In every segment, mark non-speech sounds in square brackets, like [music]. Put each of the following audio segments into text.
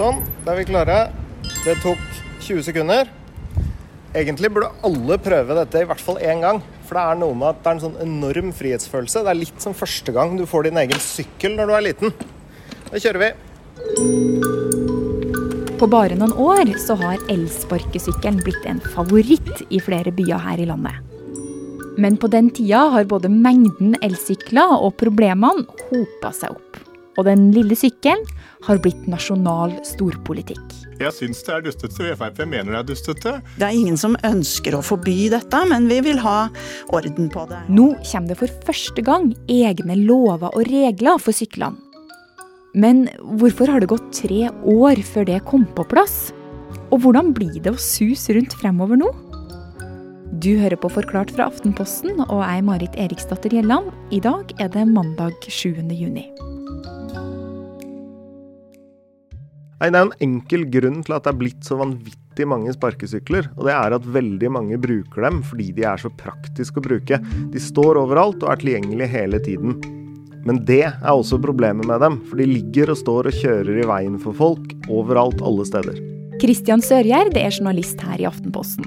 Sånn, da er vi klare. Det tok 20 sekunder. Egentlig burde alle prøve dette i hvert fall én gang. For det er noe med at det er en sånn enorm frihetsfølelse. Det er litt som første gang du får din egen sykkel når du er liten. Da kjører vi. På bare noen år så har elsparkesykkelen blitt en favoritt i flere byer her i landet. Men på den tida har både mengden elsykler og problemene hopa seg opp. Og den lille sykkelen har blitt nasjonal storpolitikk. Jeg syns det er dustete, Frp mener det er dustete. Det er ingen som ønsker å forby dette, men vi vil ha orden på det. Nå kommer det for første gang egne lover og regler for syklene. Men hvorfor har det gått tre år før det kom på plass? Og hvordan blir det å suse rundt fremover nå? Du hører på Forklart fra Aftenposten, og jeg er Marit Eriksdatter Gjelland. I dag er det mandag 7. juni. Nei, Det er en enkel grunn til at det er blitt så vanvittig mange sparkesykler. Og det er at veldig mange bruker dem fordi de er så praktiske å bruke. De står overalt og er tilgjengelige hele tiden. Men det er også problemet med dem, for de ligger og står og kjører i veien for folk overalt, alle steder. Kristian Sørgjerd er journalist her i Aftenposten.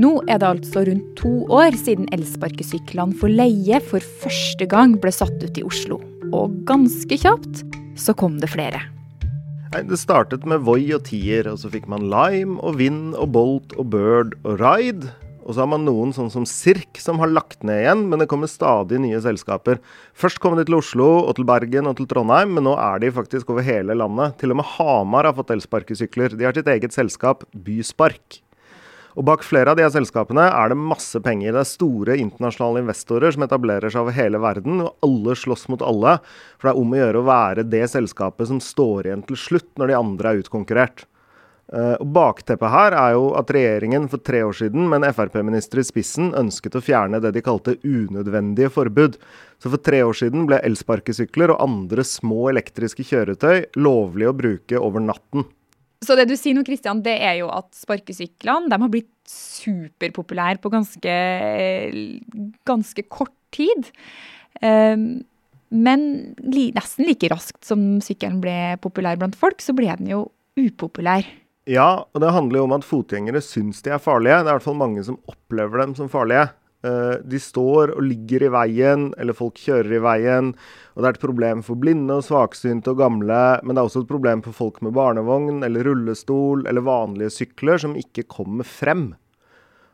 Nå er det altså rundt to år siden elsparkesyklene for leie for første gang ble satt ut i Oslo. Og ganske kjapt så kom det flere. Nei, Det startet med Voi og Tier, og så fikk man Lime og Vind og Bolt og Bird og Ride. Og så har man noen sånn som Sirk som har lagt ned igjen, men det kommer stadig nye selskaper. Først kom de til Oslo og til Bergen og til Trondheim, men nå er de faktisk over hele landet. Til og med Hamar har fått elsparkesykler. De har sitt eget selskap, Byspark. Og bak flere av de selskapene er det masse penger. Det er store internasjonale investorer som etablerer seg over hele verden, og alle slåss mot alle. For det er om å gjøre å være det selskapet som står igjen til slutt når de andre er utkonkurrert. Uh, og Bakteppet her er jo at regjeringen for tre år siden med en Frp-minister i spissen ønsket å fjerne det de kalte unødvendige forbud. Så for tre år siden ble elsparkesykler og andre små elektriske kjøretøy lovlig å bruke over natten. Så det du sier nå, Kristian, det er jo at sparkesyklene har blitt superpopulære på ganske, ganske kort tid. Um, men nesten like raskt som sykkelen ble populær blant folk, så ble den jo upopulær. Ja, og det handler jo om at fotgjengere syns de er farlige. Det er i hvert fall mange som opplever dem som farlige. Uh, de står og ligger i veien, eller folk kjører i veien. Og det er et problem for blinde og svaksynte og gamle, men det er også et problem for folk med barnevogn eller rullestol eller vanlige sykler som ikke kommer frem.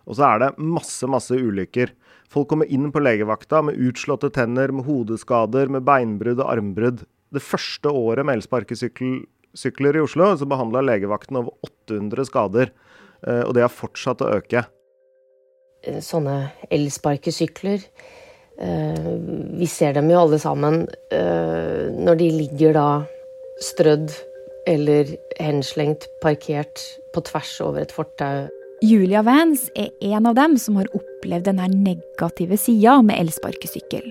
Og så er det masse, masse ulykker. Folk kommer inn på legevakta med utslåtte tenner, med hodeskader, med beinbrudd og armbrudd. Det første året med elsparkesykler i Oslo så behandla legevakten over 800 skader. Uh, og det har fortsatt å øke. Sånne elsparkesykler Eh, vi ser dem jo alle sammen eh, når de ligger da strødd eller henslengt, parkert på tvers over et fortau. Julia Vance er en av dem som har opplevd denne negative sida med elsparkesykkel.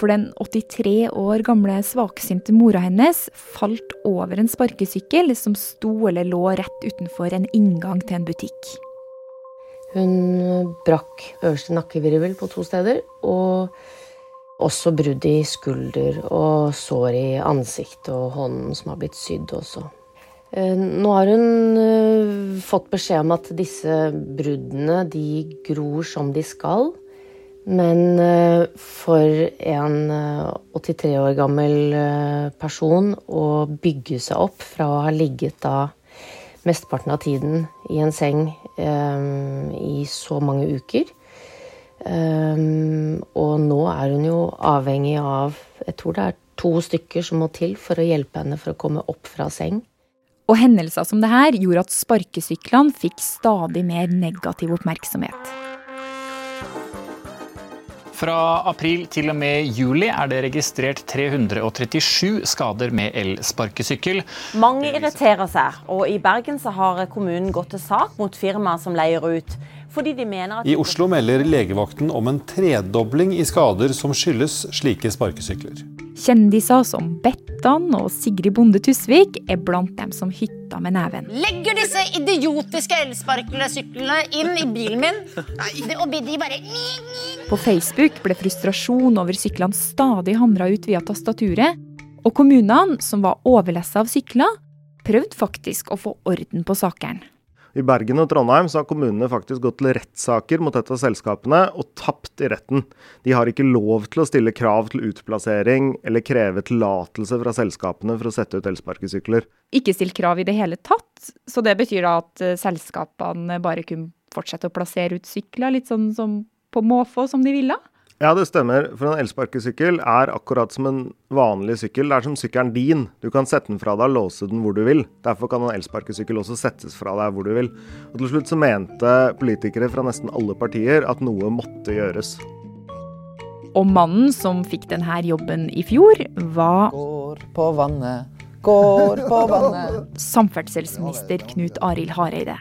For den 83 år gamle svaksynte mora hennes falt over en sparkesykkel som sto eller lå rett utenfor en inngang til en butikk. Hun brakk øverste nakkevirvel på to steder, og også brudd i skulder og sår i ansiktet og hånden som har blitt sydd også. Eh, nå har hun eh, fått beskjed om at disse bruddene de gror som de skal. Men eh, for en 83 år gammel person å bygge seg opp fra å ha ligget da mesteparten av tiden i en seng um, i så mange uker. Um, og nå er hun jo avhengig av Jeg tror det er to stykker som må til for å hjelpe henne for å komme opp fra seng. Og hendelser som det her gjorde at sparkesyklene fikk stadig mer negativ oppmerksomhet. Fra april til og med juli er det registrert 337 skader med elsparkesykkel. Mange irriterer seg, og i Bergen har kommunen gått til sak mot firmaer som leier ut. Fordi de mener at... I Oslo melder legevakten om en tredobling i skader som skyldes slike sparkesykler. Kjendiser som Bettan og Sigrid Bonde Tusvik er blant dem som hytta med neven. Legger disse idiotiske elsparkesyklene inn i bilen min, og de bare På Facebook ble frustrasjon over syklene stadig hamra ut via tastaturet, og kommunene, som var overlessa av sykler, prøvde faktisk å få orden på sakene. I Bergen og Trondheim så har kommunene faktisk gått til rettssaker mot et av selskapene og tapt i retten. De har ikke lov til å stille krav til utplassering eller kreve tillatelse fra selskapene for å sette ut elsparkesykler. Ikke stilt krav i det hele tatt, så det betyr da at eh, selskapene bare kunne fortsette å plassere ut sykler, litt sånn som på måfå som de ville? Ja, det stemmer. For en elsparkesykkel er akkurat som en vanlig sykkel. Det er som sykkelen din. Du kan sette den fra deg og låse den hvor du vil. Derfor kan en elsparkesykkel også settes fra deg hvor du vil. Og til slutt så mente politikere fra nesten alle partier at noe måtte gjøres. Og mannen som fikk denne jobben i fjor, var Går på vannet, går på vannet. samferdselsminister Knut Arild Hareide.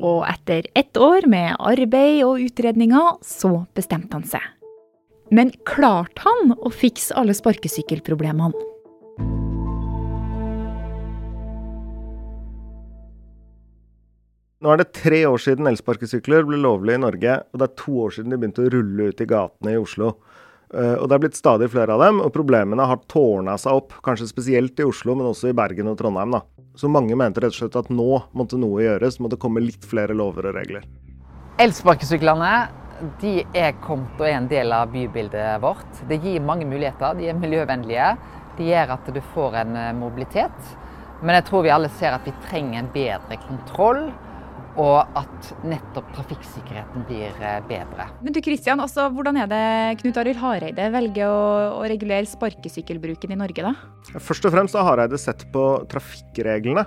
Og etter ett år med arbeid og utredninger, så bestemte han seg. Men klarte han å fikse alle sparkesykkelproblemene? Nå er det tre år siden elsparkesykler ble lovlig i Norge, og det er to år siden de begynte å rulle ut i gatene i Oslo. Eh, og det er blitt stadig flere av dem, og problemene har tårna seg opp. Kanskje spesielt i Oslo, men også i Bergen og Trondheim. da. Så mange mente rett og slett at nå måtte noe gjøres, måtte komme litt flere lover og regler. Elsparkesyklene de er kommet og er en del av bybildet vårt. Det gir mange muligheter. De er miljøvennlige. De gjør at du får en eh, mobilitet. Men jeg tror vi alle ser at vi trenger en bedre kontroll. Og at nettopp trafikksikkerheten blir eh, bedre. Men du Kristian, altså, hvordan er det Knut Arild Hareide velger å, å regulere sparkesykkelbruken i Norge, da? Først og fremst har Hareide sett på trafikkreglene.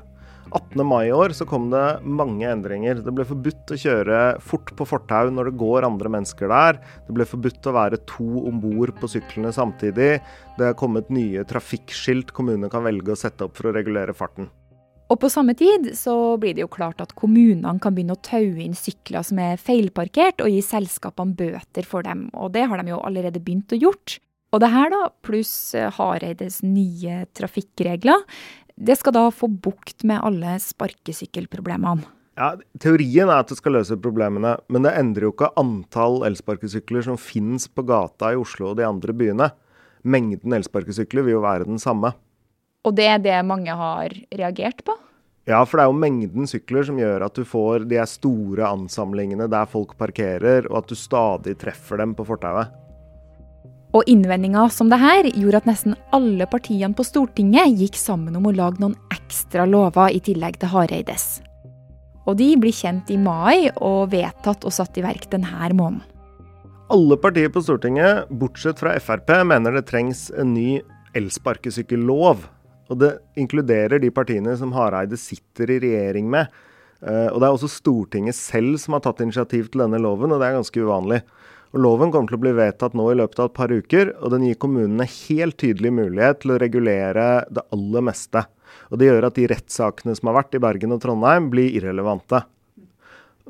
18. mai i år så kom det mange endringer. Det ble forbudt å kjøre fort på fortau når det går andre mennesker der. Det ble forbudt å være to om bord på syklene samtidig. Det er kommet nye trafikkskilt kommunene kan velge å sette opp for å regulere farten. Og på samme tid så blir det jo klart at kommunene kan begynne å taue inn sykler som er feilparkert, og gi selskapene bøter for dem. Og det har de jo allerede begynt å gjort. Og det her, da, pluss Hareides nye trafikkregler, det skal da få bukt med alle sparkesykkelproblemene. Ja, Teorien er at det skal løse problemene, men det endrer jo ikke antall elsparkesykler som finnes på gata i Oslo og de andre byene. Mengden elsparkesykler vil jo være den samme. Og det er det mange har reagert på? Ja, for det er jo mengden sykler som gjør at du får de store ansamlingene der folk parkerer, og at du stadig treffer dem på fortauet. Og innvendinger som det her gjorde at nesten alle partiene på Stortinget gikk sammen om å lage noen ekstra lover i tillegg til Hareides. Og de blir kjent i mai og vedtatt og satt i verk denne måneden. Alle partier på Stortinget, bortsett fra Frp, mener det trengs en ny elsparkesykkellov. Og det inkluderer de partiene som Hareide sitter i regjering med. Eh, og det er også Stortinget selv som har tatt initiativ til denne loven, og det er ganske uvanlig. Og Loven kommer til å bli vedtatt nå i løpet av et par uker, og den gir kommunene helt tydelig mulighet til å regulere det aller meste. Og Det gjør at de rettssakene som har vært i Bergen og Trondheim, blir irrelevante.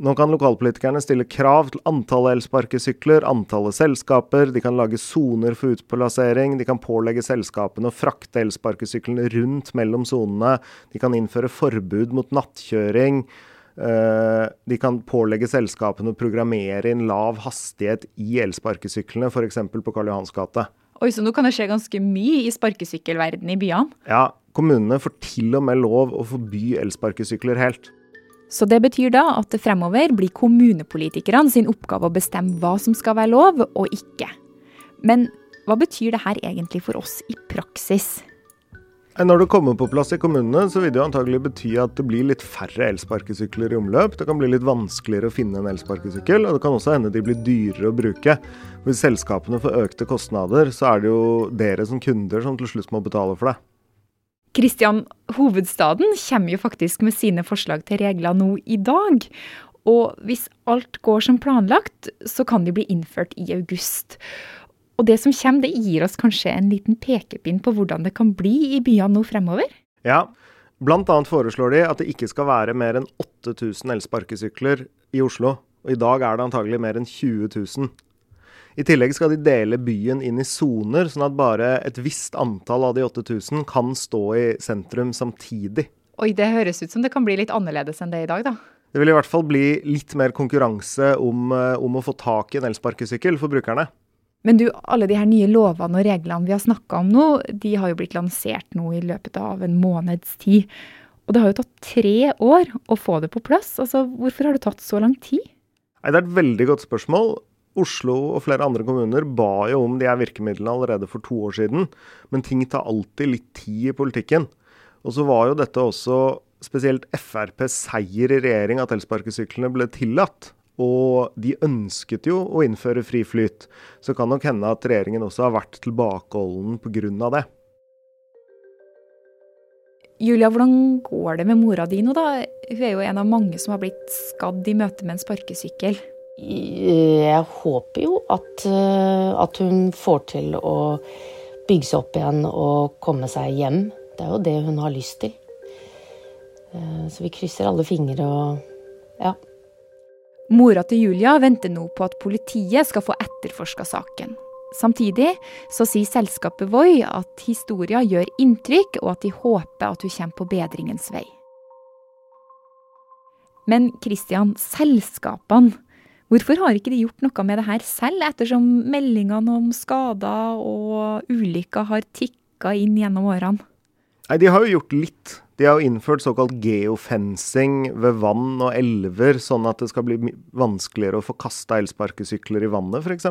Nå kan lokalpolitikerne stille krav til antallet elsparkesykler, antallet selskaper, de kan lage soner for utplassering, de kan pålegge selskapene å frakte elsparkesyklene rundt mellom sonene, de kan innføre forbud mot nattkjøring. Uh, de kan pålegge selskapene å programmere inn lav hastighet i elsparkesyklene, f.eks. på Karl Johans gate. Oi, så nå kan det skje ganske mye i sparkesykkelverdenen i byene? Ja, kommunene får til og med lov å forby elsparkesykler helt. Så det betyr da at det fremover blir kommunepolitikerne sin oppgave å bestemme hva som skal være lov og ikke. Men hva betyr det her egentlig for oss i praksis? Når det kommer på plass i kommunene, så vil det jo antagelig bety at det blir litt færre elsparkesykler i omløp. Det kan bli litt vanskeligere å finne en elsparkesykkel, og det kan også hende de blir dyrere å bruke. Hvis selskapene får økte kostnader, så er det jo dere som kunder som til slutt må betale for det. Kristian, hovedstaden kommer jo faktisk med sine forslag til regler nå i dag. Og hvis alt går som planlagt, så kan de bli innført i august. Og det som kommer, det gir oss kanskje en liten pekepinn på hvordan det kan bli i byene nå fremover? Ja, annet foreslår de at det ikke skal være mer enn 8000 elsparkesykler i Oslo. Og i dag er det antagelig mer enn 20 000. I tillegg skal de dele byen inn i soner, sånn at bare et visst antall av de 8000 kan stå i sentrum samtidig. Oi, det høres ut som det kan bli litt annerledes enn det i dag, da. Det vil i hvert fall bli litt mer konkurranse om, om å få tak i en elsparkesykkel for brukerne. Men du, alle de her nye lovene og reglene vi har snakka om nå, de har jo blitt lansert nå i løpet av en måneds tid. Og det har jo tatt tre år å få det på plass. Altså, hvorfor har det tatt så lang tid? Nei, Det er et veldig godt spørsmål. Oslo og flere andre kommuner ba jo om de her virkemidlene allerede for to år siden. Men ting tar alltid litt tid i politikken. Og så var jo dette også spesielt FrPs seier i regjering at elsparkesyklene ble tillatt. Og de ønsket jo å innføre fri flyt. Så kan nok hende at regjeringen også har vært tilbakeholden pga. det. Julia, hvordan går det med mora di nå, da? Hun er jo en av mange som har blitt skadd i møte med en sparkesykkel. Jeg håper jo at, eh, at hun får til å bygge seg opp igjen og komme seg hjem. Det er jo det hun har lyst til. Eh, så vi krysser alle fingre og ja. Mora til Julia venter nå på at politiet skal få etterforska saken. Samtidig så sier selskapet Voi at historien gjør inntrykk, og at de håper at hun kommer på bedringens vei. Men Christian, selskapene, hvorfor har ikke de gjort noe med det her selv, ettersom meldingene om skader og ulykker har tikka inn gjennom årene? Nei, De har jo gjort litt. De har jo innført såkalt geofencing ved vann og elver, sånn at det skal bli vanskeligere å få kasta elsparkesykler i vannet, f.eks.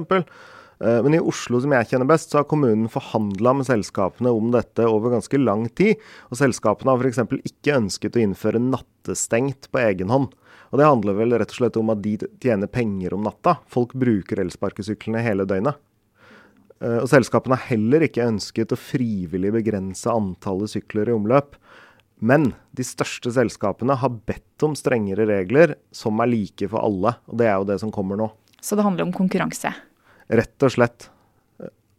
Eh, men i Oslo, som jeg kjenner best, så har kommunen forhandla med selskapene om dette over ganske lang tid. Og selskapene har f.eks. ikke ønsket å innføre nattestengt på egen hånd. Og det handler vel rett og slett om at de tjener penger om natta. Folk bruker elsparkesyklene hele døgnet. Eh, og selskapene har heller ikke ønsket å frivillig begrense antallet sykler i omløp. Men de største selskapene har bedt om strengere regler som er like for alle. Og det er jo det som kommer nå. Så det handler om konkurranse? Rett og slett.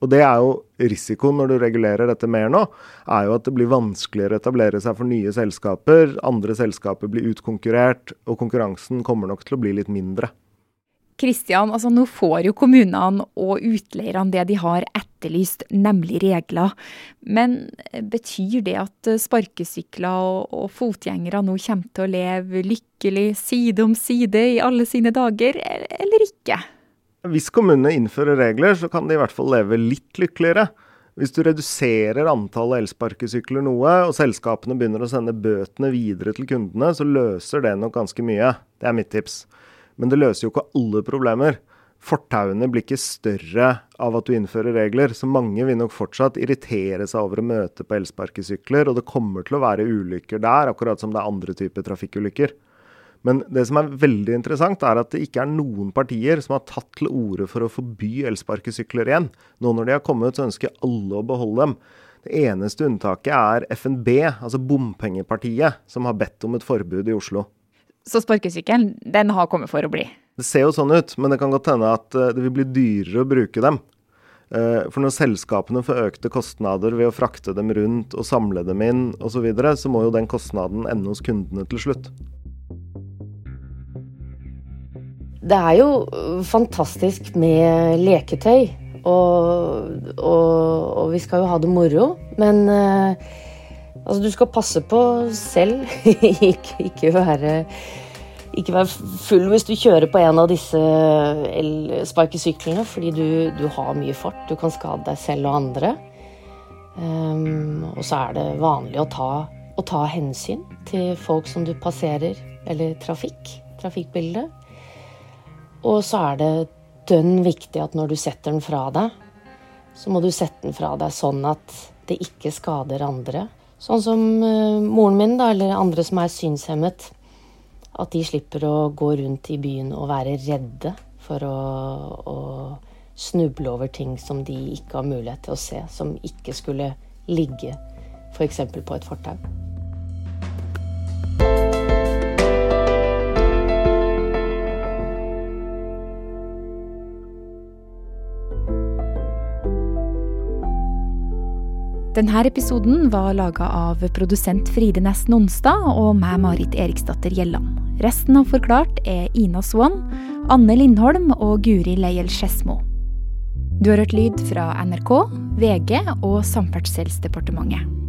Og det er jo risikoen når du regulerer dette mer nå, er jo at det blir vanskeligere å etablere seg for nye selskaper. Andre selskaper blir utkonkurrert, og konkurransen kommer nok til å bli litt mindre. Kristian, altså nå får jo kommunene og utleierne det de har etterlyst, nemlig regler. Men betyr det at sparkesykler og, og fotgjengere nå kommer til å leve lykkelig side om side i alle sine dager, eller ikke? Hvis kommunene innfører regler, så kan de i hvert fall leve litt lykkeligere. Hvis du reduserer antallet elsparkesykler noe, og selskapene begynner å sende bøtene videre til kundene, så løser det nok ganske mye. Det er mitt tips. Men det løser jo ikke alle problemer. Fortauene blir ikke større av at du innfører regler, så mange vil nok fortsatt irritere seg over å møte på elsparkesykler, og det kommer til å være ulykker der, akkurat som det er andre typer trafikkulykker. Men det som er veldig interessant, er at det ikke er noen partier som har tatt til orde for å forby elsparkesykler igjen. Nå når de har kommet, så ønsker alle å beholde dem. Det eneste unntaket er FNB, altså bompengepartiet, som har bedt om et forbud i Oslo. Så sparkesykkelen, den har kommet for å bli? Det ser jo sånn ut, men det kan godt hende at eh, det vil bli dyrere å bruke dem. Eh, for når selskapene får økte kostnader ved å frakte dem rundt og samle dem inn osv., så, videre, så må jo den kostnaden ende hos kundene til slutt. Det er jo fantastisk med leketøy. Og, og, og vi skal jo ha det moro. Men eh, altså, du skal passe på selv. [laughs] ikke, ikke, være, ikke være full hvis du kjører på en av disse elsparkesyklene, fordi du, du, har mye fart. Du kan skade deg selv og andre. Um, og så er det vanlig å ta, å ta hensyn til folk som du passerer, eller trafikk. Trafikkbildet. Og så er det dønn viktig at når du setter den fra deg, så må du sette den fra deg sånn at det ikke skader andre. Sånn som uh, moren min, da, eller andre som er synshemmet. At de slipper å gå rundt i byen og være redde for å, å snuble over ting som de ikke har mulighet til å se, som ikke skulle ligge f.eks. på et fortau. Denne episoden var laga av produsent Fride Næss Nonstad og meg, Marit Eriksdatter Gjelland. Resten av Forklart er Ina Swan, Anne Lindholm og Guri Leiel Skedsmo. Du har hørt lyd fra NRK, VG og Samferdselsdepartementet.